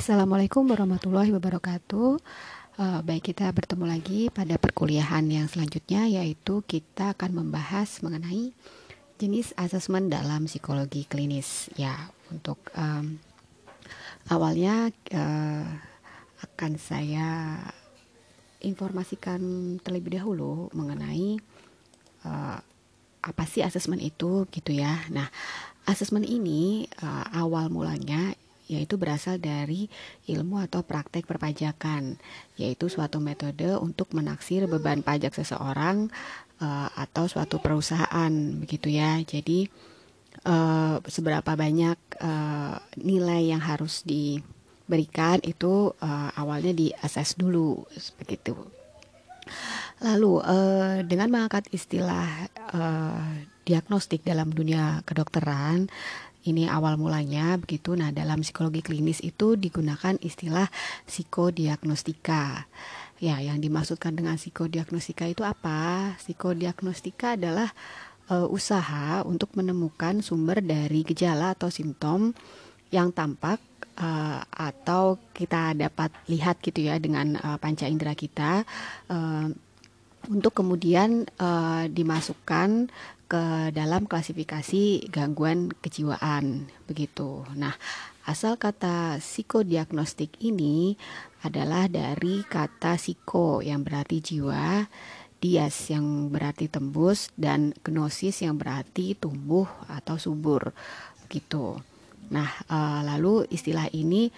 Assalamualaikum warahmatullahi wabarakatuh. Uh, baik kita bertemu lagi pada perkuliahan yang selanjutnya yaitu kita akan membahas mengenai jenis asesmen dalam psikologi klinis. Ya, untuk um, awalnya uh, akan saya informasikan terlebih dahulu mengenai uh, apa sih asesmen itu gitu ya. Nah, asesmen ini uh, awal mulanya yaitu berasal dari ilmu atau praktek perpajakan, yaitu suatu metode untuk menaksir beban pajak seseorang uh, atau suatu perusahaan, begitu ya. Jadi uh, seberapa banyak uh, nilai yang harus diberikan itu uh, awalnya diakses dulu, begitu. Lalu uh, dengan mengangkat istilah uh, diagnostik dalam dunia kedokteran, ini awal mulanya begitu. Nah, dalam psikologi klinis itu digunakan istilah psikodiagnostika. Ya, yang dimaksudkan dengan psikodiagnostika itu apa? Psikodiagnostika adalah e, usaha untuk menemukan sumber dari gejala atau simptom yang tampak e, atau kita dapat lihat gitu ya dengan e, panca indera kita e, untuk kemudian e, dimasukkan ke dalam klasifikasi gangguan kejiwaan begitu. Nah, asal kata psikodiagnostik ini adalah dari kata psiko yang berarti jiwa, dias yang berarti tembus dan gnosis yang berarti tumbuh atau subur begitu. Nah, uh, lalu istilah ini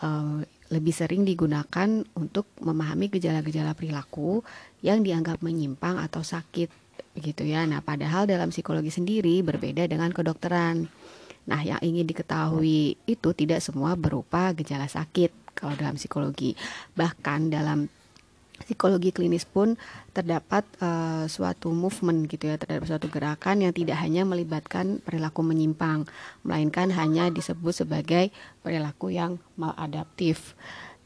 uh, lebih sering digunakan untuk memahami gejala-gejala perilaku yang dianggap menyimpang atau sakit begitu ya. Nah, padahal dalam psikologi sendiri berbeda dengan kedokteran. Nah, yang ingin diketahui itu tidak semua berupa gejala sakit kalau dalam psikologi. Bahkan dalam psikologi klinis pun terdapat uh, suatu movement gitu ya, terdapat suatu gerakan yang tidak hanya melibatkan perilaku menyimpang, melainkan hanya disebut sebagai perilaku yang maladaptif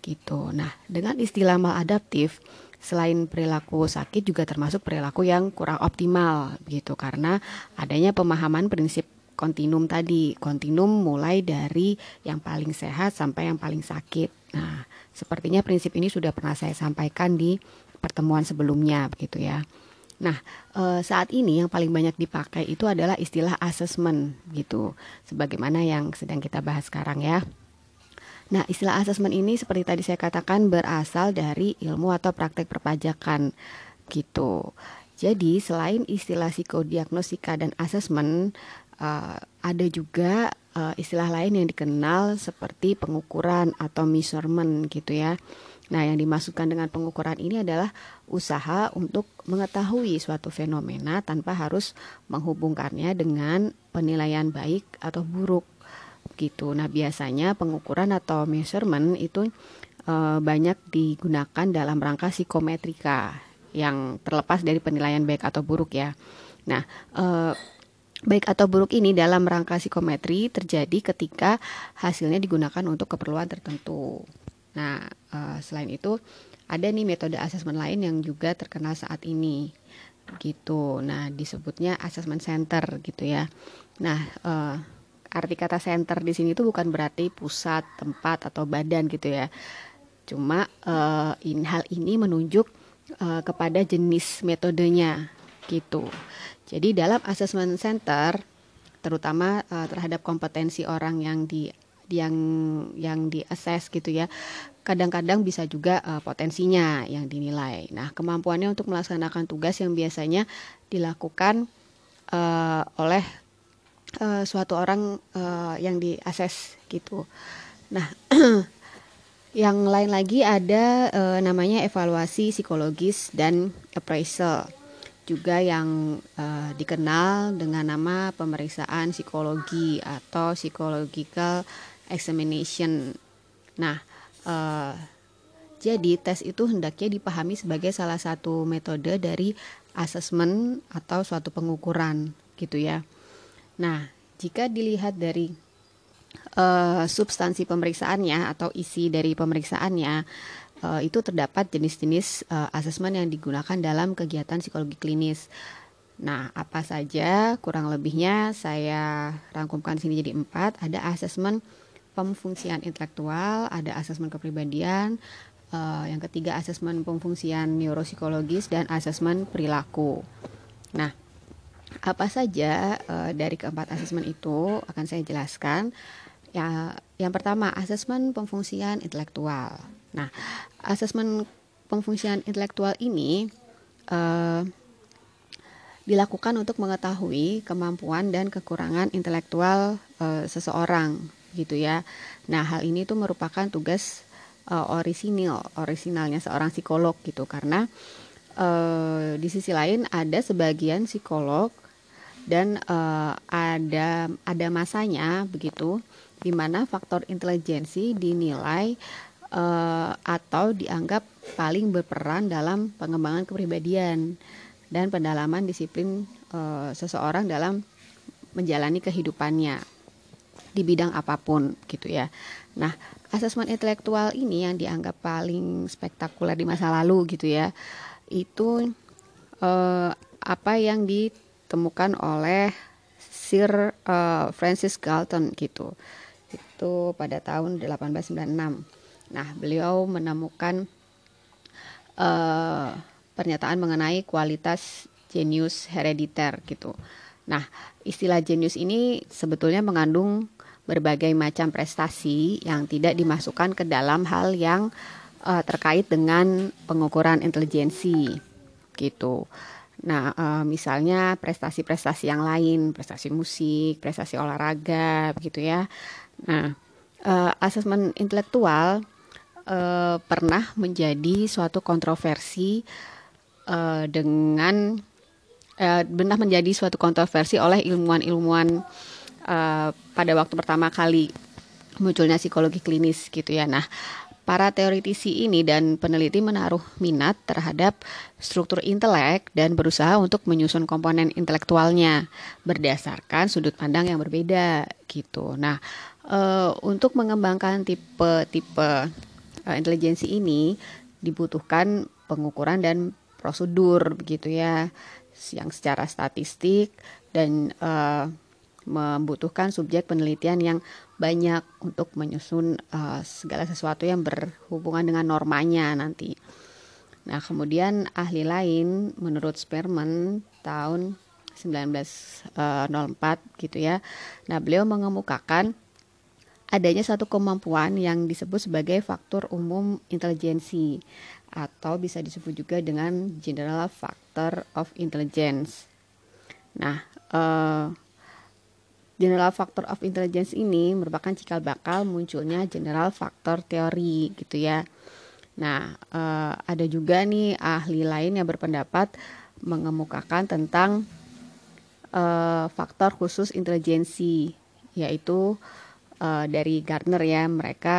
gitu. Nah, dengan istilah maladaptif selain perilaku sakit juga termasuk perilaku yang kurang optimal gitu karena adanya pemahaman prinsip kontinum tadi kontinum mulai dari yang paling sehat sampai yang paling sakit nah sepertinya prinsip ini sudah pernah saya sampaikan di pertemuan sebelumnya begitu ya Nah, e, saat ini yang paling banyak dipakai itu adalah istilah assessment gitu. Sebagaimana yang sedang kita bahas sekarang ya. Nah, istilah asesmen ini seperti tadi saya katakan berasal dari ilmu atau praktek perpajakan gitu. Jadi, selain istilah psikodiagnostika dan asesmen, uh, ada juga uh, istilah lain yang dikenal seperti pengukuran atau measurement gitu ya. Nah, yang dimaksudkan dengan pengukuran ini adalah usaha untuk mengetahui suatu fenomena tanpa harus menghubungkannya dengan penilaian baik atau buruk gitu. Nah, biasanya pengukuran atau measurement itu e, banyak digunakan dalam rangka psikometrika yang terlepas dari penilaian baik atau buruk ya. Nah, e, baik atau buruk ini dalam rangka psikometri terjadi ketika hasilnya digunakan untuk keperluan tertentu. Nah, e, selain itu ada nih metode asesmen lain yang juga terkenal saat ini gitu. Nah, disebutnya assessment center gitu ya. Nah, uh, arti kata center di sini itu bukan berarti pusat, tempat atau badan gitu ya. Cuma uh, in, hal ini menunjuk kepada jenis metodenya gitu. Jadi dalam assessment center terutama uh, terhadap kompetensi orang yang di yang yang di assess gitu ya kadang-kadang bisa juga uh, potensinya yang dinilai. Nah, kemampuannya untuk melaksanakan tugas yang biasanya dilakukan uh, oleh uh, suatu orang uh, yang diakses gitu. Nah, yang lain lagi ada uh, namanya evaluasi psikologis dan appraisal juga yang uh, dikenal dengan nama pemeriksaan psikologi atau psychological examination. Nah, uh, jadi tes itu hendaknya dipahami sebagai salah satu metode dari asesmen atau suatu pengukuran gitu ya. Nah, jika dilihat dari uh, substansi pemeriksaannya atau isi dari pemeriksaannya, uh, itu terdapat jenis-jenis uh, asesmen yang digunakan dalam kegiatan psikologi klinis. Nah, apa saja kurang lebihnya saya rangkumkan sini jadi empat. Ada asesmen pemfungsian intelektual, ada asesmen kepribadian, uh, yang ketiga asesmen pemfungsian neuropsikologis dan asesmen perilaku. Nah, apa saja uh, dari keempat asesmen itu akan saya jelaskan. Ya, yang pertama asesmen pemfungsian intelektual. Nah, asesmen pemfungsian intelektual ini uh, dilakukan untuk mengetahui kemampuan dan kekurangan intelektual uh, seseorang, gitu ya. Nah, hal ini tuh merupakan tugas uh, orisinil, orisinalnya seorang psikolog gitu karena uh, di sisi lain ada sebagian psikolog dan uh, ada ada masanya begitu di mana faktor intelijensi dinilai uh, atau dianggap paling berperan dalam pengembangan kepribadian dan pendalaman disiplin uh, seseorang dalam menjalani kehidupannya di bidang apa pun gitu ya. Nah, asesmen intelektual ini yang dianggap paling spektakuler di masa lalu gitu ya, itu uh, apa yang ditemukan oleh Sir uh, Francis Galton gitu. Itu pada tahun 1896. Nah, beliau menemukan uh, pernyataan mengenai kualitas genius herediter gitu. Nah, istilah genius ini sebetulnya mengandung berbagai macam prestasi yang tidak dimasukkan ke dalam hal yang uh, terkait dengan pengukuran intelijensi gitu. Nah, uh, misalnya prestasi-prestasi yang lain, prestasi musik, prestasi olahraga, begitu ya. Nah, uh, asesmen intelektual uh, pernah menjadi suatu kontroversi uh, dengan uh, pernah menjadi suatu kontroversi oleh ilmuwan-ilmuwan uh, pada waktu pertama kali munculnya psikologi klinis gitu ya. Nah, para teoritisi ini dan peneliti menaruh minat terhadap struktur intelek dan berusaha untuk menyusun komponen intelektualnya berdasarkan sudut pandang yang berbeda gitu. Nah, uh, untuk mengembangkan tipe-tipe uh, ini dibutuhkan pengukuran dan prosedur begitu ya, yang secara statistik dan uh, membutuhkan subjek penelitian yang banyak untuk menyusun uh, segala sesuatu yang berhubungan dengan normanya nanti. Nah, kemudian ahli lain menurut Sperman tahun 1904 eh, gitu ya. Nah, beliau mengemukakan adanya satu kemampuan yang disebut sebagai faktor umum intelijensi atau bisa disebut juga dengan general factor of intelligence. Nah, uh, General Factor of Intelligence ini merupakan cikal bakal munculnya General Factor teori gitu ya. Nah, uh, ada juga nih ahli lain yang berpendapat mengemukakan tentang uh, faktor khusus intelijensi, yaitu dari Gardner ya. Mereka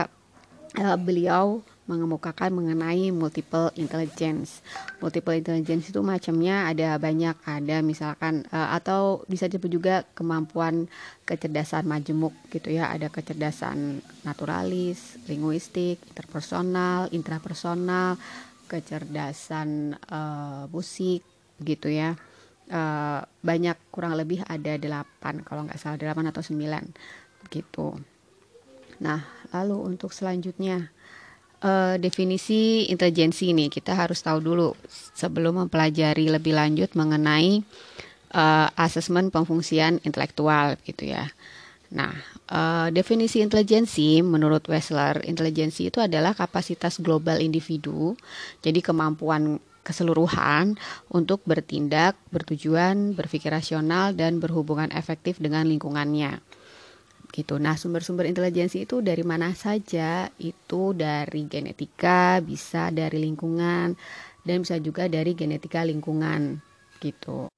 uh, beliau mengemukakan mengenai multiple intelligence. Multiple intelligence itu macamnya ada banyak, ada misalkan uh, atau bisa disebut juga kemampuan kecerdasan majemuk gitu ya. Ada kecerdasan naturalis, linguistik, interpersonal, intrapersonal, kecerdasan uh, musik gitu ya. Uh, banyak kurang lebih ada delapan kalau nggak salah delapan atau sembilan gitu. Nah, lalu untuk selanjutnya uh, definisi intelijensi ini kita harus tahu dulu sebelum mempelajari lebih lanjut mengenai uh, asesmen pemfungsian intelektual gitu ya. Nah, uh, definisi intelijensi menurut Wessler, intelijensi itu adalah kapasitas global individu, jadi kemampuan keseluruhan untuk bertindak, bertujuan, berpikir rasional dan berhubungan efektif dengan lingkungannya gitu. Nah, sumber-sumber intelijensi itu dari mana saja? Itu dari genetika, bisa dari lingkungan, dan bisa juga dari genetika lingkungan gitu.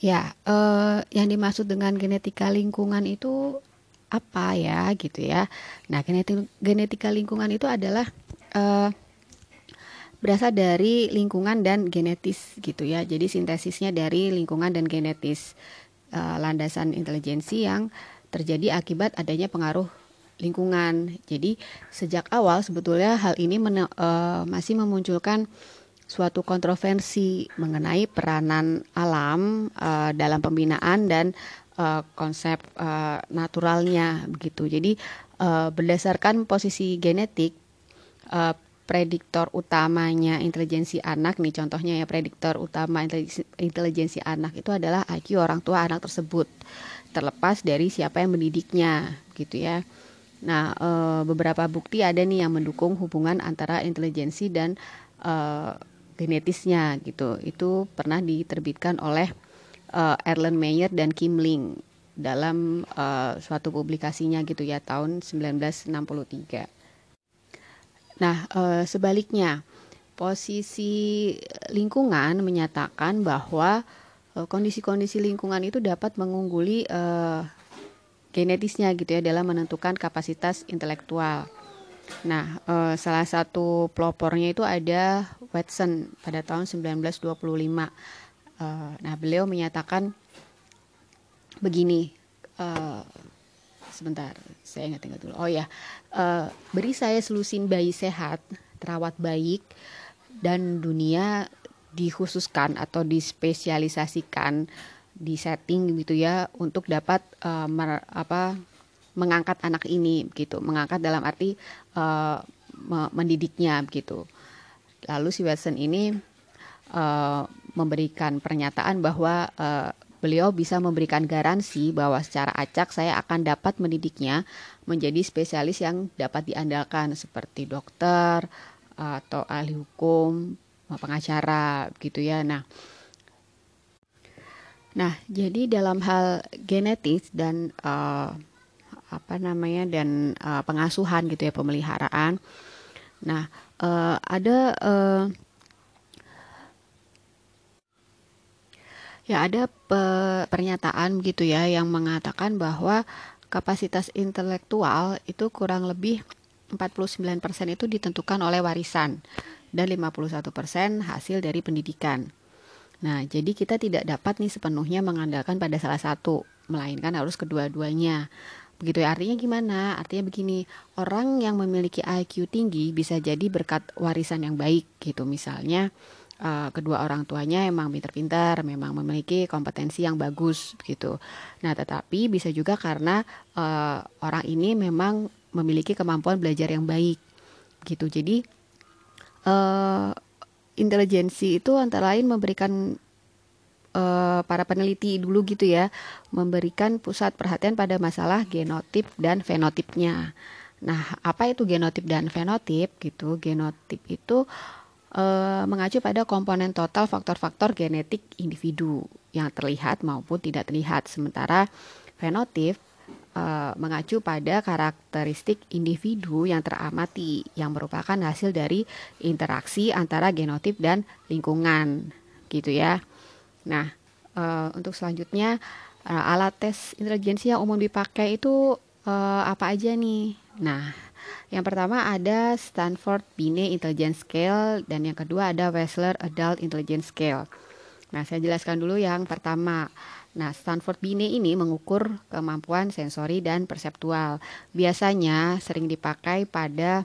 Ya, eh, yang dimaksud dengan genetika lingkungan itu apa ya gitu ya? Nah, genetika, genetika lingkungan itu adalah eh, berasal dari lingkungan dan genetis gitu ya. Jadi sintesisnya dari lingkungan dan genetis eh, landasan intelijensi yang terjadi akibat adanya pengaruh lingkungan. Jadi sejak awal sebetulnya hal ini men, uh, eh, masih memunculkan suatu kontroversi mengenai peranan alam uh, dalam pembinaan dan uh, konsep uh, naturalnya begitu. Jadi uh, berdasarkan posisi genetik uh, prediktor utamanya intelijensi anak nih contohnya ya prediktor utama intelijensi anak itu adalah IQ orang tua anak tersebut terlepas dari siapa yang mendidiknya gitu ya. Nah, e, beberapa bukti ada nih yang mendukung hubungan antara intelijensi dan e, genetisnya gitu. Itu pernah diterbitkan oleh e, Erlen Meyer dan Kim Ling dalam e, suatu publikasinya gitu ya tahun 1963. Nah, e, sebaliknya, posisi lingkungan menyatakan bahwa kondisi-kondisi lingkungan itu dapat mengungguli e, genetisnya gitu ya dalam menentukan kapasitas intelektual. Nah, e, salah satu pelopornya itu ada Watson pada tahun 1925. E, nah, beliau menyatakan begini. E, sebentar, saya ingat-ingat dulu. Oh ya, uh, beri saya selusin bayi sehat, terawat baik, dan dunia dikhususkan atau dispesialisasikan di setting gitu ya untuk dapat uh, mer, apa mengangkat anak ini gitu. Mengangkat dalam arti uh, mendidiknya gitu. Lalu si Watson ini uh, memberikan pernyataan bahwa uh, Beliau bisa memberikan garansi bahwa secara acak saya akan dapat mendidiknya menjadi spesialis yang dapat diandalkan seperti dokter atau ahli hukum, pengacara gitu ya. Nah, Nah, jadi dalam hal genetis dan uh, apa namanya dan uh, pengasuhan gitu ya pemeliharaan. Nah, uh, ada uh, Ya ada pe pernyataan gitu ya yang mengatakan bahwa kapasitas intelektual itu kurang lebih 49% itu ditentukan oleh warisan dan 51% hasil dari pendidikan. Nah, jadi kita tidak dapat nih sepenuhnya mengandalkan pada salah satu, melainkan harus kedua-duanya. Begitu ya, artinya gimana? Artinya begini, orang yang memiliki IQ tinggi bisa jadi berkat warisan yang baik gitu. Misalnya, uh, kedua orang tuanya emang pintar-pintar, memang memiliki kompetensi yang bagus gitu. Nah, tetapi bisa juga karena uh, orang ini memang memiliki kemampuan belajar yang baik gitu. Jadi uh, intelijensi itu antara lain memberikan uh, para peneliti dulu gitu ya, memberikan pusat perhatian pada masalah genotip dan fenotipnya. Nah, apa itu genotip dan fenotip gitu? Genotip itu e, mengacu pada komponen total faktor-faktor genetik individu yang terlihat maupun tidak terlihat. Sementara fenotip e, mengacu pada karakteristik individu yang teramati yang merupakan hasil dari interaksi antara genotip dan lingkungan gitu ya. Nah, e, untuk selanjutnya e, alat tes intelijensi yang umum dipakai itu e, apa aja nih? Nah, yang pertama ada Stanford Binet Intelligence Scale dan yang kedua ada Wechsler Adult Intelligence Scale. Nah, saya jelaskan dulu yang pertama. Nah, Stanford Binet ini mengukur kemampuan sensori dan perseptual. Biasanya sering dipakai pada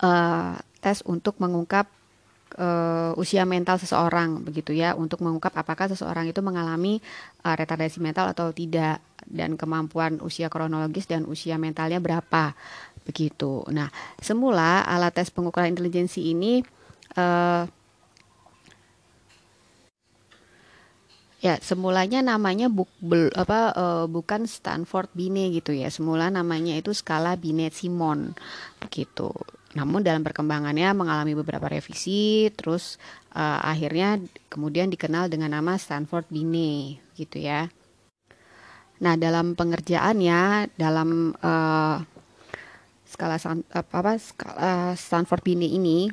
uh, tes untuk mengungkap uh, usia mental seseorang begitu ya untuk mengungkap apakah seseorang itu mengalami uh, retardasi mental atau tidak dan kemampuan usia kronologis dan usia mentalnya berapa begitu. Nah, semula alat tes pengukuran intelijensi ini uh, ya semulanya namanya buk, bel, apa uh, bukan Stanford Binet gitu ya. Semula namanya itu skala Binet Simon begitu. Namun dalam perkembangannya mengalami beberapa revisi, terus uh, akhirnya kemudian dikenal dengan nama Stanford Binet gitu ya. Nah dalam pengerjaannya dalam uh, skala apa skala Stanford Bini ini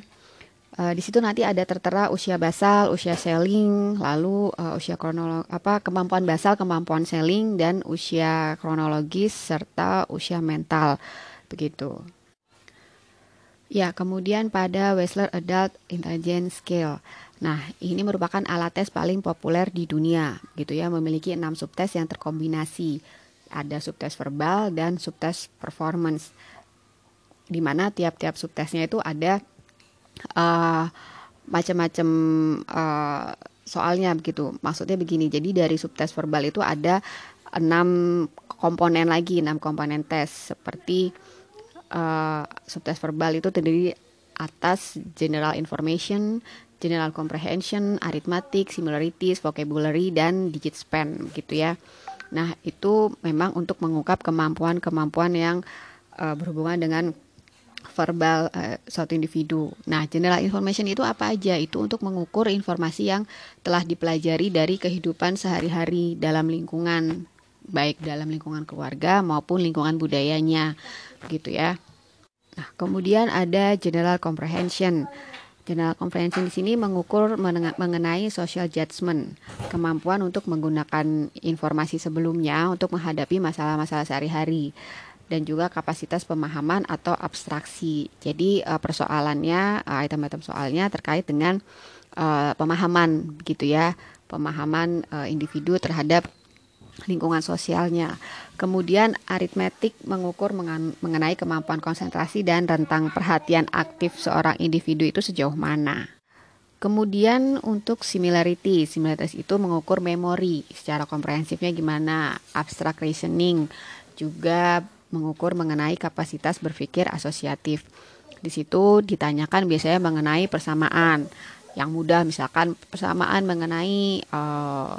uh, di situ nanti ada tertera usia basal, usia selling, lalu uh, usia kronolog apa kemampuan basal, kemampuan selling dan usia kronologis serta usia mental begitu. Ya, kemudian pada Wechsler Adult Intelligence Scale. Nah, ini merupakan alat tes paling populer di dunia, gitu ya, memiliki enam subtes yang terkombinasi. Ada subtes verbal dan subtes performance di mana tiap-tiap subtesnya itu ada uh, macam-macam uh, soalnya begitu. Maksudnya begini. Jadi dari subtes verbal itu ada enam komponen lagi, enam komponen tes seperti uh, subtes verbal itu terdiri atas general information, general comprehension, arithmetic, similarities, vocabulary dan digit span gitu ya. Nah, itu memang untuk mengungkap kemampuan-kemampuan yang uh, berhubungan dengan verbal uh, suatu individu. Nah, general information itu apa aja? Itu untuk mengukur informasi yang telah dipelajari dari kehidupan sehari-hari dalam lingkungan, baik dalam lingkungan keluarga maupun lingkungan budayanya, gitu ya. Nah, kemudian ada general comprehension. General comprehension di sini mengukur mengenai social judgment, kemampuan untuk menggunakan informasi sebelumnya untuk menghadapi masalah-masalah sehari-hari dan juga kapasitas pemahaman atau abstraksi. Jadi uh, persoalannya uh, item-item soalnya terkait dengan uh, pemahaman gitu ya, pemahaman uh, individu terhadap lingkungan sosialnya. Kemudian aritmetik mengukur mengenai kemampuan konsentrasi dan rentang perhatian aktif seorang individu itu sejauh mana. Kemudian untuk similarity, similarities itu mengukur memori secara komprehensifnya gimana, abstract reasoning, juga mengukur mengenai kapasitas berpikir asosiatif. Di situ ditanyakan biasanya mengenai persamaan. Yang mudah misalkan persamaan mengenai uh,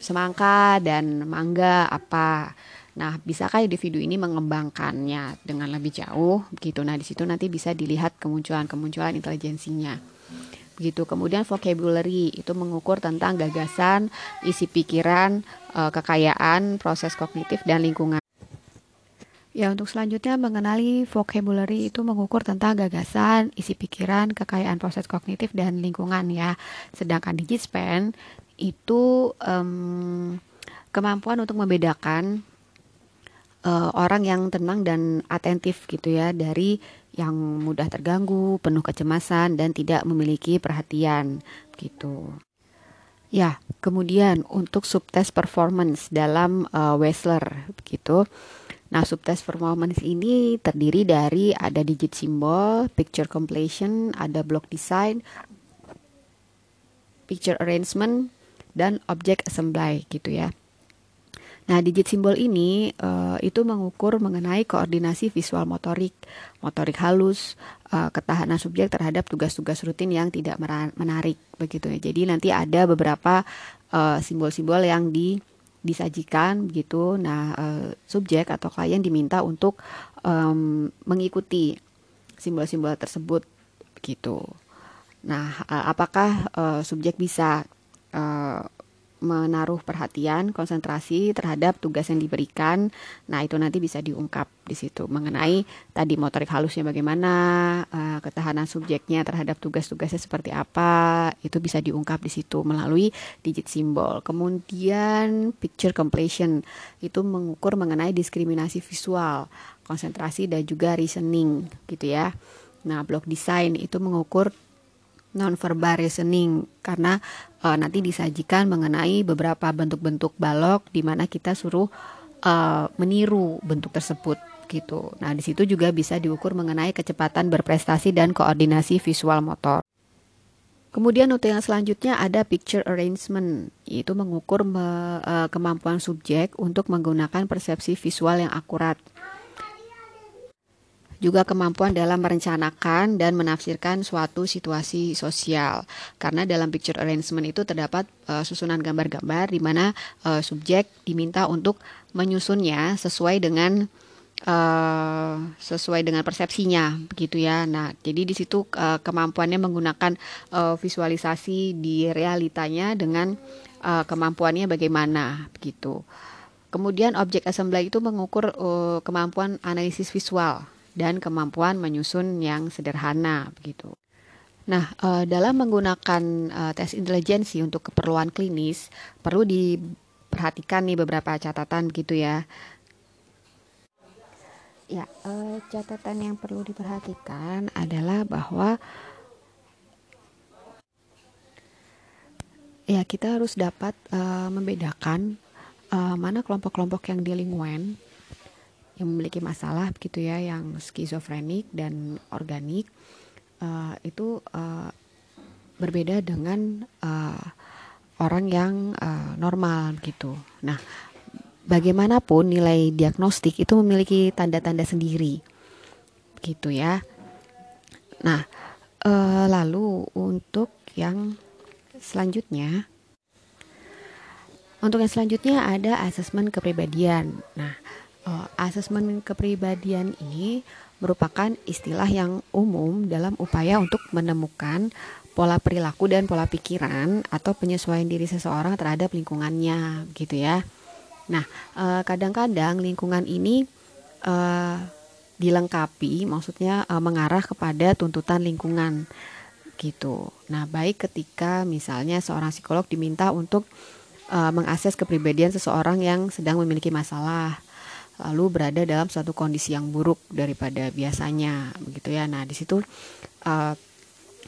semangka dan mangga apa. Nah, bisakah individu ini mengembangkannya dengan lebih jauh begitu. Nah, di situ nanti bisa dilihat kemunculan-kemunculan intelijensinya. Begitu. Kemudian vocabulary itu mengukur tentang gagasan, isi pikiran, eh, kekayaan, proses kognitif dan lingkungan. Ya, untuk selanjutnya mengenali vocabulary itu mengukur tentang gagasan, isi pikiran, kekayaan proses kognitif dan lingkungan ya. Sedangkan digit span itu um, kemampuan untuk membedakan uh, orang yang tenang dan atentif gitu ya dari yang mudah terganggu, penuh kecemasan dan tidak memiliki perhatian gitu. Ya, kemudian untuk subtes performance dalam uh, Wessler begitu Nah, subtest performance ini terdiri dari ada digit simbol, picture completion, ada block design, picture arrangement, dan object assembly gitu ya. Nah, digit simbol ini uh, itu mengukur mengenai koordinasi visual motorik, motorik halus, uh, ketahanan subjek terhadap tugas-tugas rutin yang tidak menarik begitu ya. Jadi nanti ada beberapa eh, simbol-simbol uh, yang di disajikan begitu. Nah, uh, subjek atau klien diminta untuk um, mengikuti simbol-simbol tersebut begitu. Nah, apakah uh, subjek bisa uh, menaruh perhatian, konsentrasi terhadap tugas yang diberikan. Nah, itu nanti bisa diungkap di situ mengenai tadi motorik halusnya bagaimana, uh, ketahanan subjeknya terhadap tugas-tugasnya seperti apa, itu bisa diungkap di situ melalui digit simbol. Kemudian picture completion itu mengukur mengenai diskriminasi visual, konsentrasi dan juga reasoning gitu ya. Nah, block design itu mengukur non-verbal reasoning karena uh, nanti disajikan mengenai beberapa bentuk-bentuk balok di mana kita suruh uh, meniru bentuk tersebut gitu. Nah, di situ juga bisa diukur mengenai kecepatan berprestasi dan koordinasi visual motor. Kemudian untuk yang selanjutnya ada picture arrangement, yaitu mengukur me, uh, kemampuan subjek untuk menggunakan persepsi visual yang akurat juga kemampuan dalam merencanakan dan menafsirkan suatu situasi sosial. Karena dalam picture arrangement itu terdapat uh, susunan gambar-gambar di mana uh, subjek diminta untuk menyusunnya sesuai dengan uh, sesuai dengan persepsinya begitu ya. Nah, jadi di situ uh, kemampuannya menggunakan uh, visualisasi di realitanya dengan uh, kemampuannya bagaimana begitu. Kemudian objek assembly itu mengukur uh, kemampuan analisis visual dan kemampuan menyusun yang sederhana begitu. Nah, uh, dalam menggunakan uh, tes intelijensi untuk keperluan klinis perlu diperhatikan nih beberapa catatan gitu ya. Ya, uh, catatan yang perlu diperhatikan adalah bahwa ya kita harus dapat membedakan mana kelompok-kelompok yang delinquen yang memiliki masalah begitu ya yang skizofrenik dan organik uh, itu uh, berbeda dengan uh, orang yang uh, normal gitu. Nah, bagaimanapun nilai diagnostik itu memiliki tanda-tanda sendiri, gitu ya. Nah, uh, lalu untuk yang selanjutnya, untuk yang selanjutnya ada asesmen kepribadian. Nah, uh, asesmen kepribadian ini merupakan istilah yang umum dalam upaya untuk menemukan pola perilaku dan pola pikiran atau penyesuaian diri seseorang terhadap lingkungannya gitu ya. Nah, eh, kadang-kadang lingkungan ini uh, dilengkapi, maksudnya mengarah kepada tuntutan lingkungan gitu. Nah, baik ketika misalnya seorang psikolog diminta untuk uh, mengakses kepribadian seseorang yang sedang memiliki masalah lalu berada dalam suatu kondisi yang buruk daripada biasanya begitu ya. Nah, di situ uh,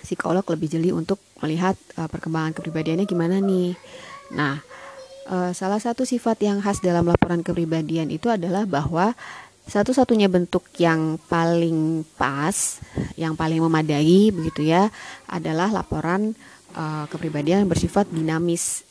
psikolog lebih jeli untuk melihat uh, perkembangan kepribadiannya gimana nih. Nah, uh, salah satu sifat yang khas dalam laporan kepribadian itu adalah bahwa satu-satunya bentuk yang paling pas, yang paling memadai begitu ya, adalah laporan uh, kepribadian yang bersifat dinamis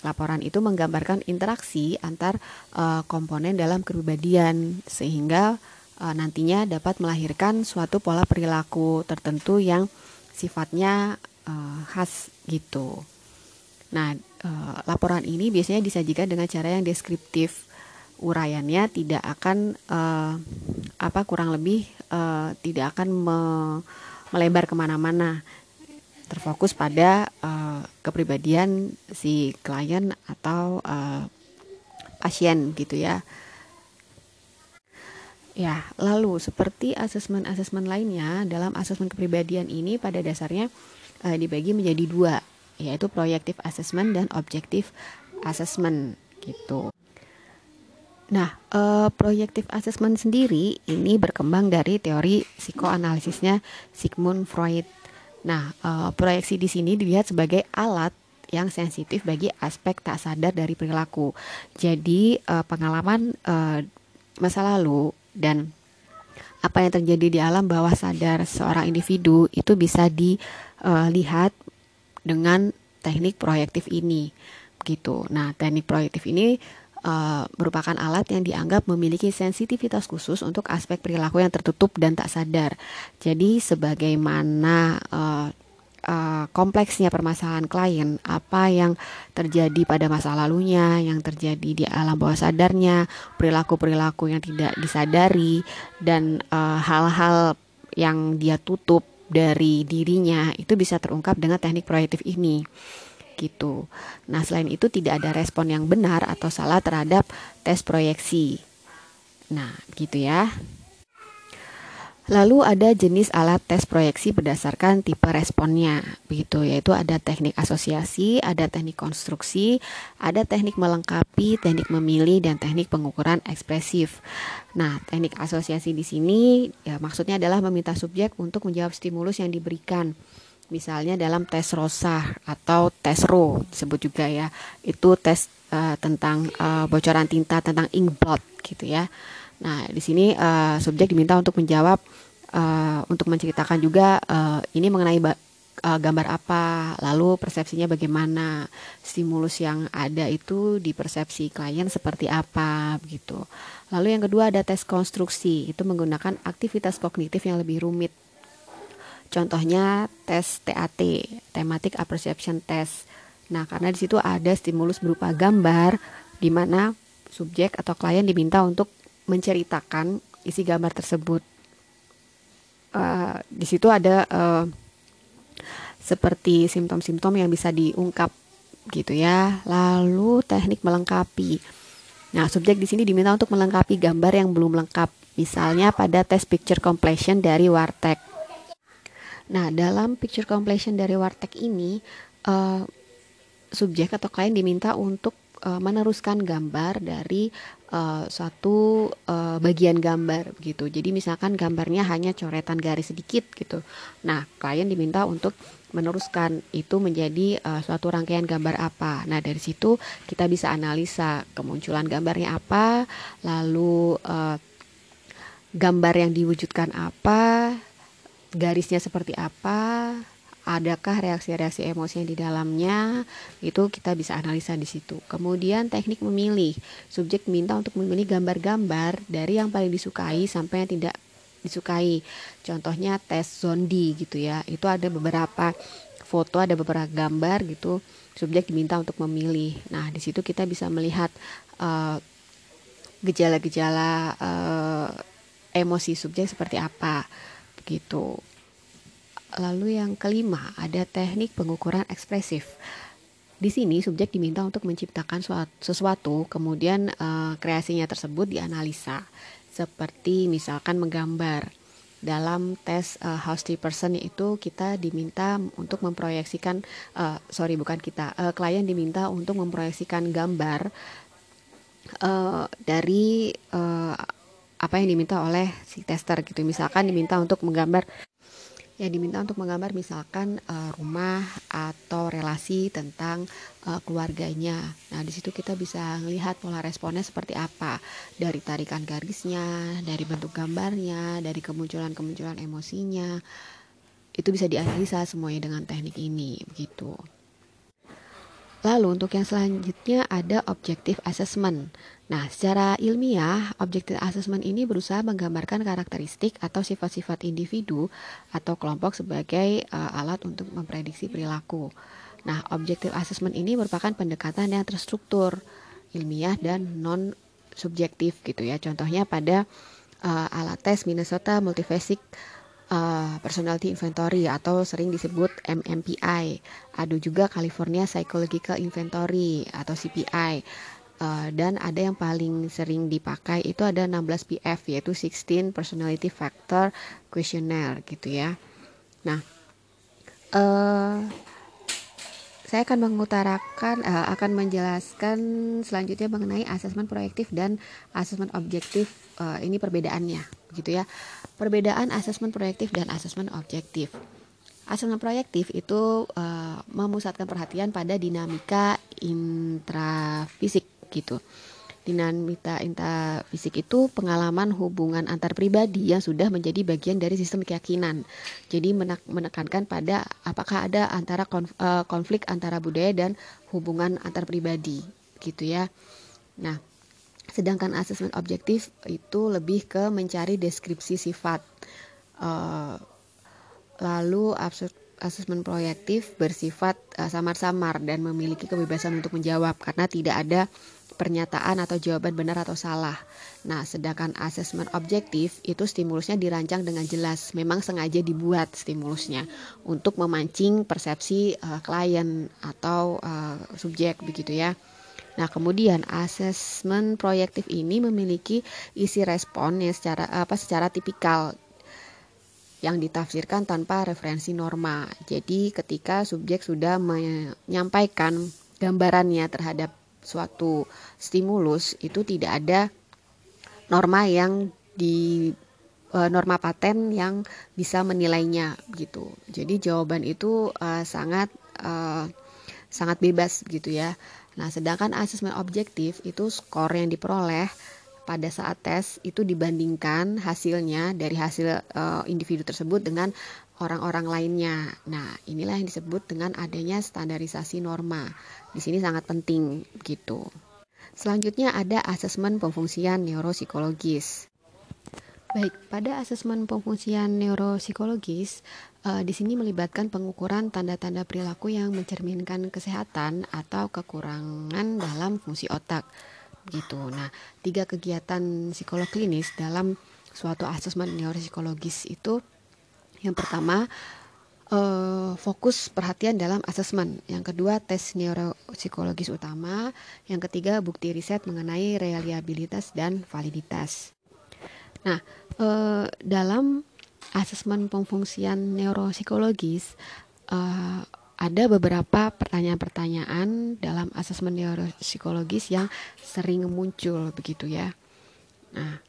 Laporan itu menggambarkan interaksi antar uh, komponen dalam kepribadian sehingga uh, nantinya dapat melahirkan suatu pola perilaku tertentu yang sifatnya uh, khas gitu. Nah, laporan ini biasanya disajikan dengan cara yang deskriptif. Uraiannya tidak akan apa kurang lebih tidak akan me melebar ke mana-mana terfokus pada uh, kepribadian si klien atau uh, pasien gitu ya. Ya, lalu seperti asesmen-asesmen lainnya dalam asesmen kepribadian ini pada dasarnya uh, dibagi menjadi dua, yaitu proyektif assessment dan objektif assessment gitu. Nah, uh, proyektif assessment sendiri ini berkembang dari teori psikoanalisisnya Sigmund Freud Nah, uh, proyeksi di sini dilihat sebagai alat yang sensitif bagi aspek tak sadar dari perilaku. Jadi, uh, pengalaman uh, masa lalu dan apa yang terjadi di alam bawah sadar seorang individu itu bisa dilihat dengan teknik proyektif ini gitu. Nah, teknik proyektif ini uh, merupakan alat yang dianggap memiliki sensitivitas khusus untuk aspek perilaku yang tertutup dan tak sadar. Jadi sebagaimana uh, uh, kompleksnya permasalahan klien, apa yang terjadi pada masa lalunya, yang terjadi di alam bawah sadarnya, perilaku-perilaku yang tidak disadari dan hal-hal uh, yang dia tutup dari dirinya itu bisa terungkap dengan teknik proyektif ini gitu. Nah, selain itu tidak ada respon yang benar atau salah terhadap tes proyeksi. Nah, gitu ya. Lalu ada jenis alat tes proyeksi berdasarkan tipe responnya, begitu yaitu ada teknik asosiasi, ada teknik konstruksi, ada teknik melengkapi, teknik memilih dan teknik pengukuran ekspresif. Nah, teknik asosiasi di sini ya maksudnya adalah meminta subjek untuk menjawab stimulus yang diberikan misalnya dalam tes rosa atau tes ro disebut juga ya. Itu tes uh, tentang uh, bocoran tinta tentang ink blot gitu ya. Nah di sini uh, subjek diminta untuk menjawab uh, untuk menceritakan juga uh, ini mengenai uh, gambar apa lalu persepsinya bagaimana stimulus yang ada itu di persepsi klien seperti apa begitu lalu yang kedua ada tes konstruksi itu menggunakan aktivitas kognitif yang lebih rumit Contohnya tes TAT, Thematic Apperception Test. Nah, karena di situ ada stimulus berupa gambar di mana subjek atau klien diminta untuk menceritakan isi gambar tersebut. Uh, di situ ada uh, seperti simptom-simptom yang bisa diungkap gitu ya. Lalu teknik melengkapi. Nah, subjek di sini diminta untuk melengkapi gambar yang belum lengkap. Misalnya pada tes picture completion dari Wartek. Nah, dalam picture completion dari Wartek ini, uh, subjek atau klien diminta untuk uh, meneruskan gambar dari uh, suatu uh, bagian gambar begitu. Jadi misalkan gambarnya hanya coretan garis sedikit gitu. Nah, klien diminta untuk meneruskan itu menjadi uh, suatu rangkaian gambar apa. Nah, dari situ kita bisa analisa kemunculan gambarnya apa, lalu uh, gambar yang diwujudkan apa, garisnya seperti apa, adakah reaksi-reaksi emosi yang di dalamnya itu kita bisa analisa di situ. Kemudian teknik memilih. Subjek minta untuk memilih gambar-gambar dari yang paling disukai sampai yang tidak disukai. Contohnya tes zondi gitu ya itu ada beberapa foto ada beberapa gambar gitu subjek diminta untuk memilih. Nah di situ kita bisa melihat uh, gejala-gejala uh, emosi subjek seperti apa begitu. Lalu yang kelima ada teknik pengukuran ekspresif. Di sini subjek diminta untuk menciptakan sesuatu, kemudian uh, kreasinya tersebut dianalisa, seperti misalkan menggambar. Dalam tes uh, person itu kita diminta untuk memproyeksikan, uh, sorry bukan kita, uh, klien diminta untuk memproyeksikan gambar uh, dari uh, apa yang diminta oleh si tester gitu misalkan diminta untuk menggambar ya diminta untuk menggambar misalkan uh, rumah atau relasi tentang uh, keluarganya. Nah, di situ kita bisa melihat pola responnya seperti apa dari tarikan garisnya, dari bentuk gambarnya, dari kemunculan-kemunculan emosinya. Itu bisa dianalisa semuanya dengan teknik ini begitu. Lalu untuk yang selanjutnya ada objective assessment. Nah, secara ilmiah, objective assessment ini berusaha menggambarkan karakteristik atau sifat-sifat individu atau kelompok sebagai uh, alat untuk memprediksi perilaku. Nah, objective assessment ini merupakan pendekatan yang terstruktur, ilmiah dan non subjektif gitu ya. Contohnya pada uh, alat tes Minnesota Multiphasic uh, Personality Inventory atau sering disebut MMPI. Ada juga California Psychological Inventory atau CPI. Uh, dan ada yang paling sering dipakai itu ada 16 PF yaitu 16 Personality Factor Questionnaire gitu ya. Nah, uh, saya akan mengutarakan uh, akan menjelaskan selanjutnya mengenai asesmen proyektif dan asesmen objektif uh, ini perbedaannya begitu ya. Perbedaan asesmen proyektif dan asesmen objektif. Asesmen proyektif itu uh, memusatkan perhatian pada dinamika intrafisik gitu dinamika intrafisik itu pengalaman hubungan antar pribadi yang sudah menjadi bagian dari sistem keyakinan. Jadi menekankan pada apakah ada antara konflik antara budaya dan hubungan antar pribadi gitu ya. Nah, Sedangkan asesmen objektif itu lebih ke mencari deskripsi sifat. Uh, lalu asesmen proyektif bersifat uh, samar-samar dan memiliki kebebasan untuk menjawab karena tidak ada pernyataan atau jawaban benar atau salah. Nah, sedangkan asesmen objektif itu stimulusnya dirancang dengan jelas, memang sengaja dibuat stimulusnya untuk memancing persepsi uh, klien atau uh, subjek begitu ya. Nah, kemudian asesmen proyektif ini memiliki isi respon yang secara apa secara tipikal yang ditafsirkan tanpa referensi norma. Jadi, ketika subjek sudah menyampaikan gambarannya terhadap suatu stimulus, itu tidak ada norma yang di e, norma paten yang bisa menilainya gitu. Jadi jawaban itu uh, sangat uh, sangat bebas gitu ya. Nah, sedangkan asesmen objektif itu skor yang diperoleh pada saat tes itu dibandingkan hasilnya dari hasil uh, individu tersebut dengan orang-orang lainnya. Nah, inilah yang disebut dengan adanya standarisasi norma. Di sini sangat penting gitu. Selanjutnya ada asesmen pemfungsian neuropsikologis. Baik, pada asesmen pemfungsian neuropsikologis uh, di sini melibatkan pengukuran tanda-tanda perilaku yang mencerminkan kesehatan atau kekurangan dalam fungsi otak. Gitu. Nah, tiga kegiatan psikolog klinis dalam suatu asesmen neuropsikologis itu yang pertama uh, fokus perhatian dalam asesmen. Yang kedua, tes neuropsikologis utama. Yang ketiga, bukti riset mengenai reliabilitas dan validitas. Nah, eh, dalam asesmen pemfungsian neuropsikologis eh, ada beberapa pertanyaan-pertanyaan dalam asesmen neuropsikologis yang sering muncul begitu ya. Nah,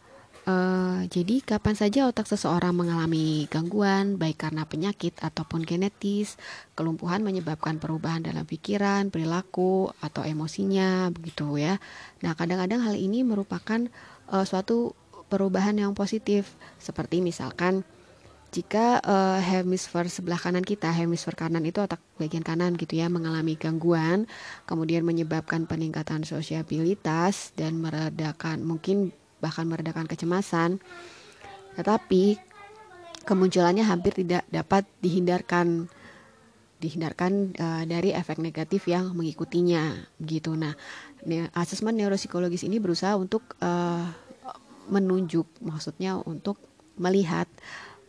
Uh, jadi kapan saja otak seseorang mengalami gangguan baik karena penyakit ataupun genetis, kelumpuhan menyebabkan perubahan dalam pikiran, perilaku atau emosinya begitu ya. Nah, kadang-kadang hal ini merupakan uh, suatu perubahan yang positif seperti misalkan jika uh, hemisfer sebelah kanan kita, hemisfer kanan itu otak bagian kanan gitu ya, mengalami gangguan, kemudian menyebabkan peningkatan sosiabilitas dan meredakan mungkin bahkan meredakan kecemasan. Tetapi kemunculannya hampir tidak dapat dihindarkan dihindarkan uh, dari efek negatif yang mengikutinya gitu. Nah, asesmen neuropsikologis ini berusaha untuk uh, menunjuk maksudnya untuk melihat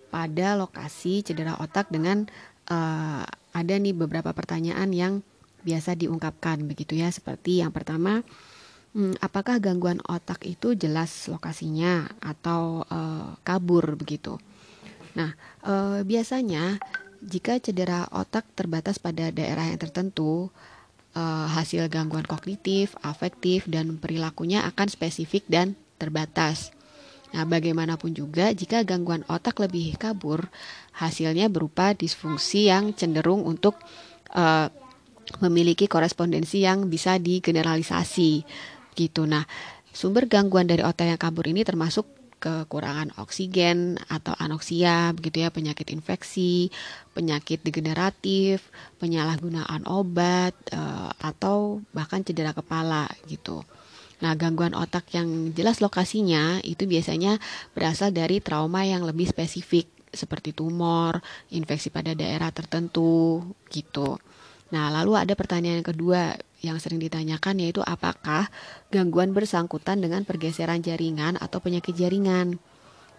pada lokasi cedera otak dengan uh, ada nih beberapa pertanyaan yang biasa diungkapkan begitu ya seperti yang pertama hmm, apakah gangguan otak itu jelas lokasinya atau uh, kabur begitu? Nah uh, biasanya jika cedera otak terbatas pada daerah yang tertentu uh, hasil gangguan kognitif afektif dan perilakunya akan spesifik dan terbatas. Nah, bagaimanapun juga, jika gangguan otak lebih kabur, hasilnya berupa disfungsi yang cenderung untuk uh, memiliki korespondensi yang bisa digeneralisasi, gitu. Nah, sumber gangguan dari otak yang kabur ini termasuk kekurangan oksigen atau anoksia, begitu ya, penyakit infeksi, penyakit degeneratif, penyalahgunaan obat, uh, atau bahkan cedera kepala, gitu. Nah, gangguan otak yang jelas lokasinya itu biasanya berasal dari trauma yang lebih spesifik seperti tumor, infeksi pada daerah tertentu gitu. Nah, lalu ada pertanyaan yang kedua yang sering ditanyakan yaitu apakah gangguan bersangkutan dengan pergeseran jaringan atau penyakit jaringan.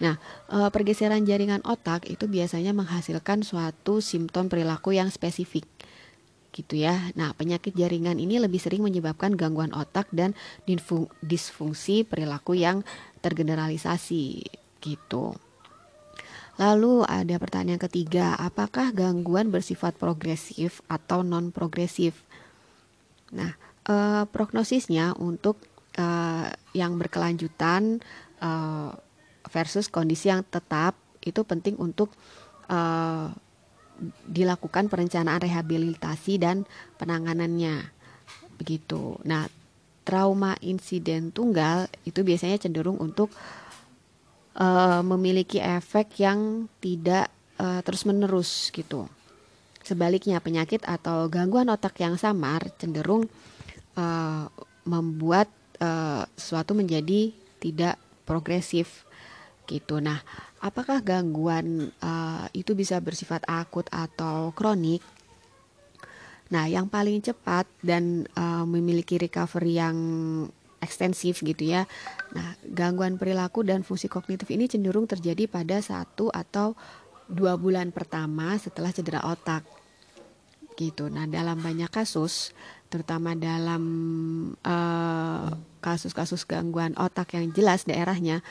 Nah, eh, pergeseran jaringan otak itu biasanya menghasilkan suatu simptom perilaku yang spesifik gitu ya. Nah, penyakit jaringan ini lebih sering menyebabkan gangguan otak dan disfungsi perilaku yang tergeneralisasi gitu. Lalu ada pertanyaan ketiga, apakah gangguan bersifat progresif atau non progresif? Nah, eh, prognosisnya untuk eh, yang berkelanjutan eh, versus kondisi yang tetap itu penting untuk eh, dilakukan perencanaan rehabilitasi dan penanganannya. Begitu. Nah, trauma insiden tunggal itu biasanya cenderung untuk uh, memiliki efek yang tidak uh, terus-menerus gitu. Sebaliknya, penyakit atau gangguan otak yang samar cenderung uh, membuat uh, menjadi tidak progresif gitu. Nah, apakah gangguan uh, itu bisa bersifat akut atau kronik? Nah, yang paling cepat dan uh, memiliki recovery yang ekstensif gitu ya. Nah, gangguan perilaku dan fungsi kognitif ini cenderung terjadi pada satu atau dua bulan pertama setelah cedera otak gitu. Nah, dalam banyak kasus, terutama dalam eh, kasus-kasus uh, gangguan otak yang jelas daerahnya,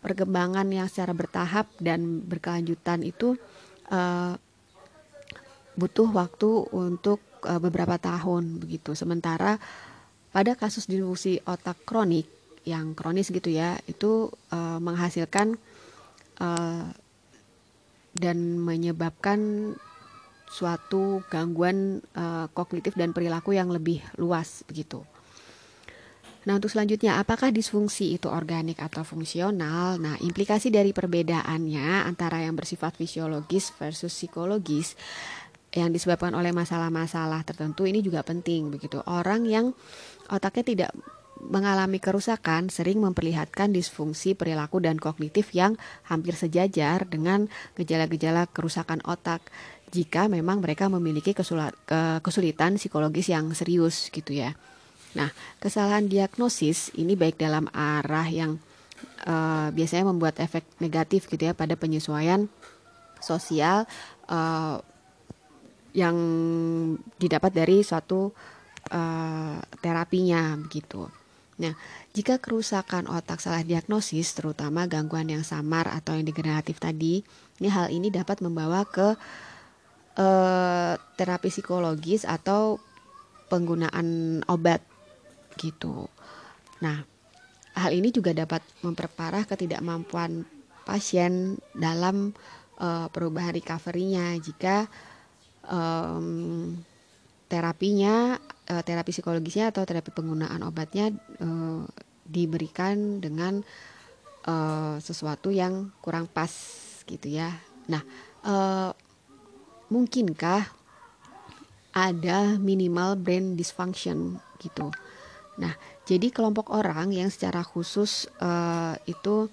perkembangan yang secara bertahap dan berkelanjutan itu uh, butuh waktu untuk uh, beberapa tahun begitu. Sementara pada kasus disfungsi otak kronik yang kronis gitu ya, itu uh, menghasilkan uh, dan menyebabkan suatu gangguan uh, kognitif dan perilaku yang lebih luas begitu. Nah, untuk selanjutnya, apakah disfungsi itu organik atau fungsional? Nah, implikasi dari perbedaannya antara yang bersifat fisiologis versus psikologis yang disebabkan oleh masalah-masalah tertentu ini juga penting begitu. Orang yang otaknya tidak mengalami kerusakan sering memperlihatkan disfungsi perilaku dan kognitif yang hampir sejajar dengan gejala-gejala kerusakan otak jika memang mereka memiliki kesulitan psikologis yang serius gitu ya. Nah, kesalahan diagnosis ini baik dalam arah yang uh, biasanya membuat efek negatif gitu ya pada penyesuaian sosial uh, yang didapat dari suatu uh, terapinya begitu. Nah, jika kerusakan otak salah diagnosis, terutama gangguan yang samar atau yang degeneratif tadi, ini hal ini dapat membawa ke uh, terapi psikologis atau penggunaan obat gitu. Nah, hal ini juga dapat memperparah ketidakmampuan pasien dalam uh, perubahan recovery-nya jika terapinya, uh, terapi psikologisnya atau terapi penggunaan obatnya uh, diberikan dengan uh, sesuatu yang kurang pas gitu ya. Nah, uh, mungkinkah ada minimal brain dysfunction gitu. Nah, jadi kelompok orang yang secara khusus uh, itu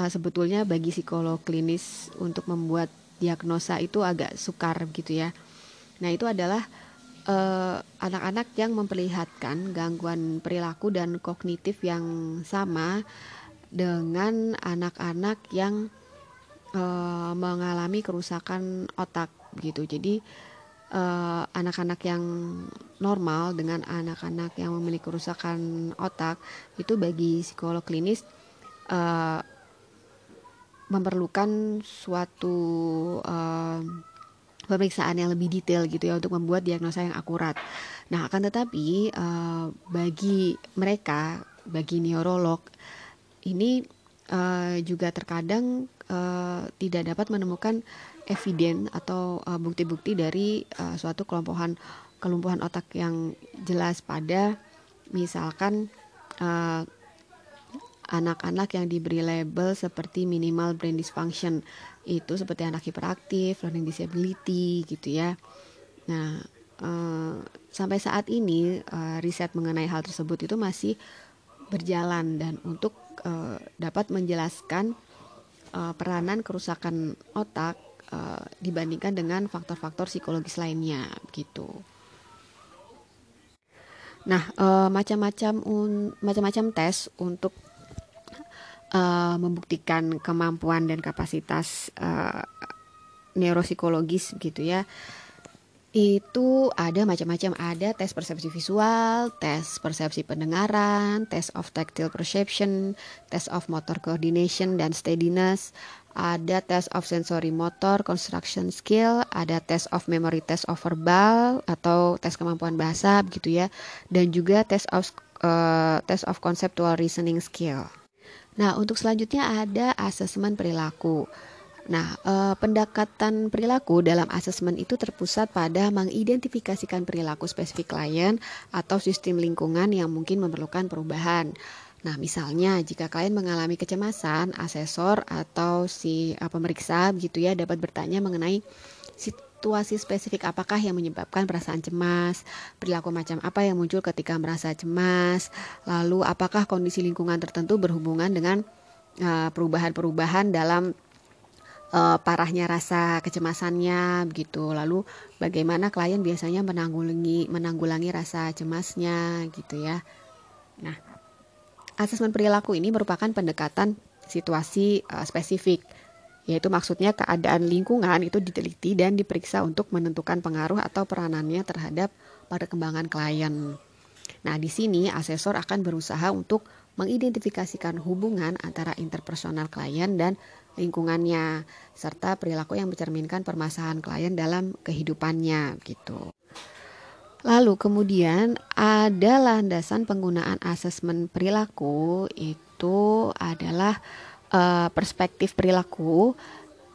uh, sebetulnya bagi psikolog klinis untuk membuat diagnosa itu agak sukar gitu ya. Nah, itu adalah anak anak-anak yang memperlihatkan gangguan perilaku dan kognitif yang sama dengan anak-anak yang uh, mengalami kerusakan otak gitu. Jadi Eh, anak-anak yang normal dengan anak-anak yang memiliki kerusakan otak itu bagi psikolog klinis uh, memerlukan suatu uh, pemeriksaan yang lebih detail gitu ya untuk membuat diagnosa yang akurat. Nah, akan tetapi uh, bagi mereka, bagi neurolog ini uh, juga terkadang uh, tidak dapat menemukan eviden atau uh, bukti-bukti uh, dari uh, suatu kelumpuhan kelumpuhan otak yang jelas pada misalkan anak anak-anak yang diberi label seperti minimal brain dysfunction itu seperti anak hiperaktif, learning disability gitu ya. Nah, uh, sampai saat ini uh, riset mengenai hal tersebut itu masih berjalan dan untuk uh, dapat menjelaskan uh, peranan kerusakan otak uh, dibandingkan dengan faktor-faktor psikologis lainnya gitu. Nah, macam-macam un, macam-macam tes untuk uh, membuktikan kemampuan dan kapasitas uh, neuropsikologis gitu ya. Itu ada macam-macam. Ada tes persepsi visual, tes persepsi pendengaran, tes of tactile perception, tes of motor coordination dan steadiness, ada tes of sensory motor construction skill, ada tes of memory test of verbal atau tes kemampuan bahasa begitu ya, dan juga tes of uh, tes of conceptual reasoning skill. Nah, untuk selanjutnya ada asesmen perilaku. Nah, eh, pendekatan perilaku dalam asesmen itu terpusat pada mengidentifikasikan perilaku spesifik klien atau sistem lingkungan yang mungkin memerlukan perubahan. Nah, misalnya jika klien mengalami kecemasan, asesor atau si uh, pemeriksa gitu ya dapat bertanya mengenai situasi spesifik apakah yang menyebabkan perasaan cemas, perilaku macam apa yang muncul ketika merasa cemas, lalu apakah kondisi lingkungan tertentu berhubungan dengan uh, perubahan-perubahan dalam uh, parahnya rasa kecemasannya begitu. Lalu bagaimana klien biasanya menanggulangi menanggulangi rasa cemasnya gitu ya. Nah, asesmen perilaku ini merupakan pendekatan situasi uh, spesifik yaitu maksudnya keadaan lingkungan itu diteliti dan diperiksa untuk menentukan pengaruh atau peranannya terhadap perkembangan klien. Nah, di sini asesor akan berusaha untuk mengidentifikasikan hubungan antara interpersonal klien dan lingkungannya, serta perilaku yang mencerminkan permasalahan klien dalam kehidupannya gitu. Lalu kemudian ada landasan penggunaan asesmen perilaku itu adalah uh, perspektif perilaku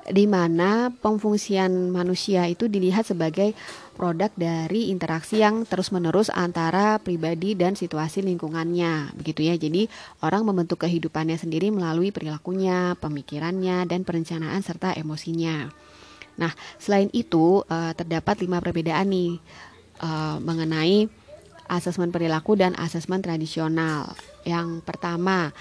di mana pemfungsian manusia itu dilihat sebagai produk dari interaksi yang terus-menerus antara pribadi dan situasi lingkungannya. Begitu ya. Jadi, orang membentuk kehidupannya sendiri melalui perilakunya, pemikirannya, dan perencanaan serta emosinya. Nah, selain itu uh, terdapat lima perbedaan nih uh, mengenai asesmen perilaku dan asesmen tradisional. Yang pertama,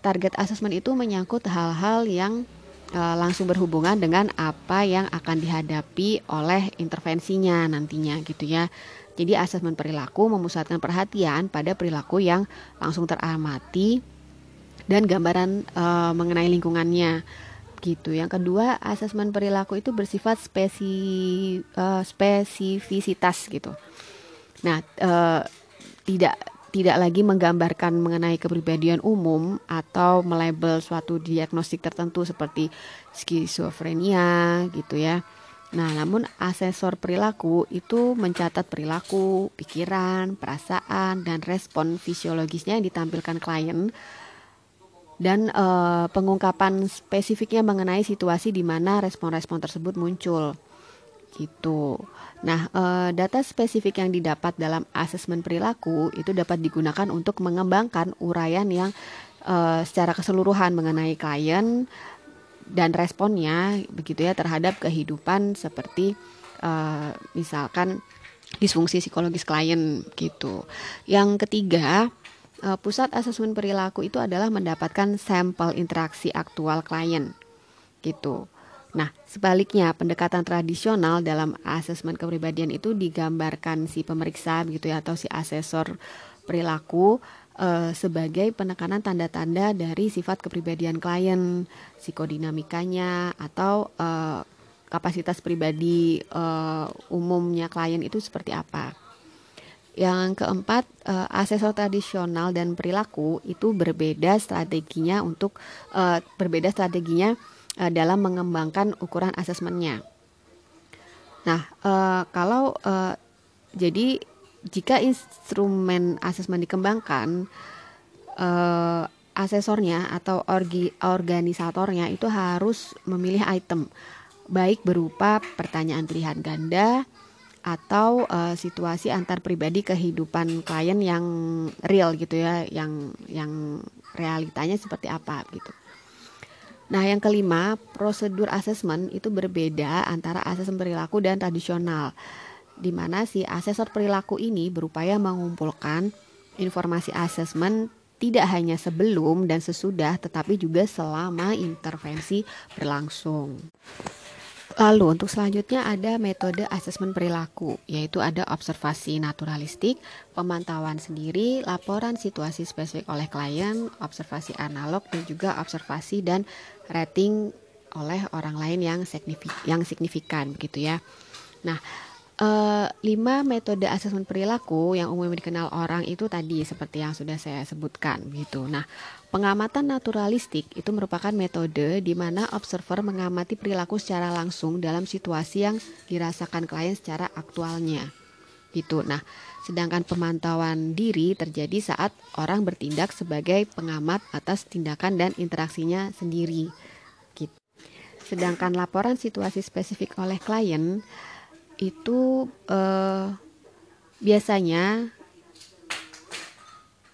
target asesmen itu menyangkut hal-hal yang e, langsung berhubungan dengan apa yang akan dihadapi oleh intervensinya nantinya gitu ya. Jadi asesmen perilaku memusatkan perhatian pada perilaku yang langsung teramati dan gambaran e, mengenai lingkungannya gitu. Yang kedua, asesmen perilaku itu bersifat spesi e, spesifisitas gitu. Nah, tidak tidak lagi menggambarkan mengenai kepribadian umum atau melabel suatu diagnostik tertentu seperti skizofrenia gitu ya. Nah, namun asesor perilaku itu mencatat perilaku, pikiran, perasaan, dan respon fisiologisnya yang ditampilkan klien dan e, pengungkapan spesifiknya mengenai situasi di mana respon-respon tersebut muncul gitu. Nah, eh, data spesifik yang didapat dalam asesmen perilaku itu dapat digunakan untuk mengembangkan uraian yang eh, secara keseluruhan mengenai klien dan responnya begitu ya terhadap kehidupan seperti uh, misalkan disfungsi psikologis klien gitu. Yang ketiga, pusat asesmen perilaku itu adalah mendapatkan sampel interaksi aktual klien gitu. Nah, sebaliknya pendekatan tradisional dalam asesmen kepribadian itu digambarkan si pemeriksa begitu ya atau si asesor perilaku uh, sebagai penekanan tanda-tanda dari sifat kepribadian klien, psikodinamikanya atau uh, kapasitas pribadi uh, umumnya klien itu seperti apa. Yang keempat, uh, asesor tradisional dan perilaku itu berbeda strateginya untuk uh, berbeda strateginya uh, dalam mengembangkan ukuran asesmennya. Nah, uh, kalau uh, jadi jika instrumen asesmen dikembangkan, uh, asesornya atau orgi, organisatornya itu harus memilih item baik berupa pertanyaan pilihan ganda atau uh, situasi antar pribadi kehidupan klien yang real gitu ya, yang yang realitanya seperti apa gitu. Nah, yang kelima, prosedur asesmen itu berbeda antara asesmen perilaku dan tradisional, di mana si asesor perilaku ini berupaya mengumpulkan informasi asesmen tidak hanya sebelum dan sesudah, tetapi juga selama intervensi berlangsung. Lalu untuk selanjutnya ada metode asesmen perilaku, yaitu ada observasi naturalistik, pemantauan sendiri, laporan situasi spesifik oleh klien, observasi analog dan juga observasi dan rating oleh orang lain yang signifikan, yang signifikan begitu ya. Nah, Uh, lima metode asesmen perilaku yang umumnya dikenal orang itu tadi seperti yang sudah saya sebutkan gitu. Nah, pengamatan naturalistik itu merupakan metode di mana observer mengamati perilaku secara langsung dalam situasi yang dirasakan klien secara aktualnya. Gitu. Nah, sedangkan pemantauan diri terjadi saat orang bertindak sebagai pengamat atas tindakan dan interaksinya sendiri. Gitu. Sedangkan laporan situasi spesifik oleh klien itu uh, biasanya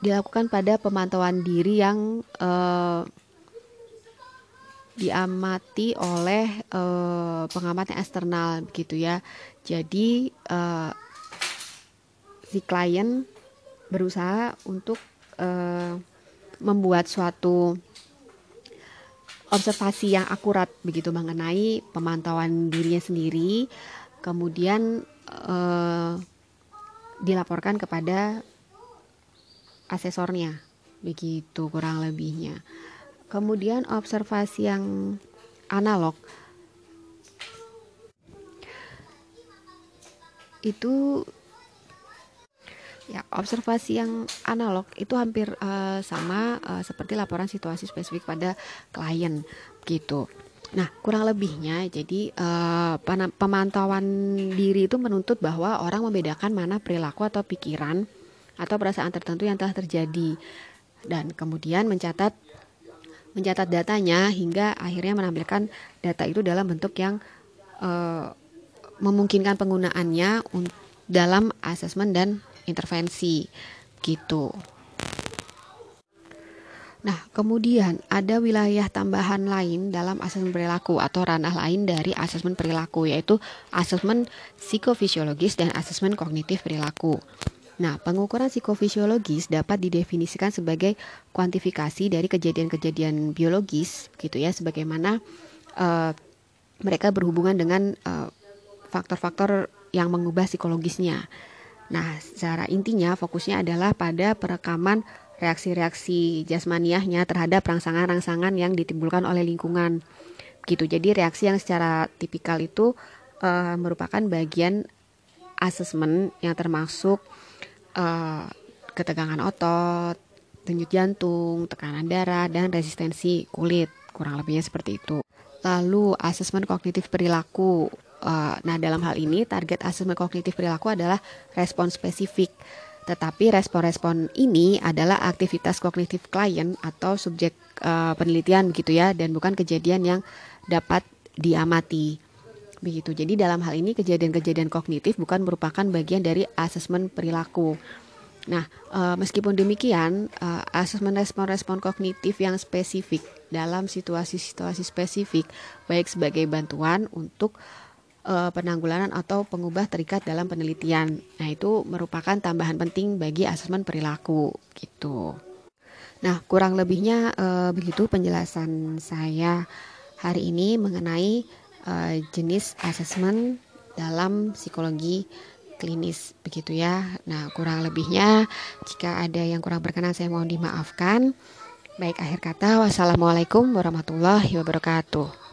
dilakukan pada pemantauan diri yang uh, diamati oleh uh, pengamat yang eksternal begitu ya. Jadi uh, si klien berusaha untuk uh, membuat suatu observasi yang akurat begitu mengenai pemantauan dirinya sendiri kemudian uh, dilaporkan kepada asesornya begitu kurang lebihnya. Kemudian observasi yang analog itu ya observasi yang analog itu hampir uh, sama uh, seperti laporan situasi spesifik pada klien gitu Nah, kurang lebihnya, jadi uh, pemantauan diri itu menuntut bahwa orang membedakan mana perilaku atau pikiran atau perasaan tertentu yang telah terjadi, dan kemudian mencatat mencatat datanya hingga akhirnya menampilkan data itu dalam bentuk yang uh, memungkinkan penggunaannya dalam asesmen dan intervensi, gitu. Nah, kemudian ada wilayah tambahan lain dalam asesmen perilaku atau ranah lain dari asesmen perilaku yaitu asesmen psikofisiologis dan asesmen kognitif perilaku. Nah, pengukuran psikofisiologis dapat didefinisikan sebagai kuantifikasi dari kejadian-kejadian biologis, gitu ya, sebagaimana uh, mereka berhubungan dengan faktor faktor-faktor yang mengubah psikologisnya. Nah, secara intinya fokusnya adalah pada perekaman reaksi-reaksi jasmaniahnya terhadap rangsangan-rangsangan yang ditimbulkan oleh lingkungan. Gitu. Jadi reaksi yang secara tipikal itu uh, merupakan bagian asesmen yang termasuk uh, ketegangan otot, denyut jantung, tekanan darah, dan resistensi kulit. Kurang lebihnya seperti itu. Lalu asesmen kognitif perilaku. Uh, nah, dalam hal ini target asesmen kognitif perilaku adalah respon spesifik tetapi respon-respon ini adalah aktivitas kognitif klien atau subjek uh, penelitian begitu ya dan bukan kejadian yang dapat diamati. Begitu. Jadi dalam hal ini kejadian-kejadian kognitif bukan merupakan bagian dari asesmen perilaku. Nah, uh, meskipun demikian, uh, asesmen respon-respon kognitif yang spesifik dalam situasi-situasi spesifik, baik sebagai bantuan untuk uh, penanggulangan atau pengubah terikat dalam penelitian. Nah, itu merupakan tambahan penting bagi asesmen perilaku gitu. Nah, kurang lebihnya uh, begitu penjelasan saya hari ini mengenai uh, jenis asesmen dalam psikologi klinis begitu ya. Nah, kurang lebihnya jika ada yang kurang berkenan saya mohon dimaafkan. Baik akhir kata wassalamualaikum warahmatullahi wabarakatuh.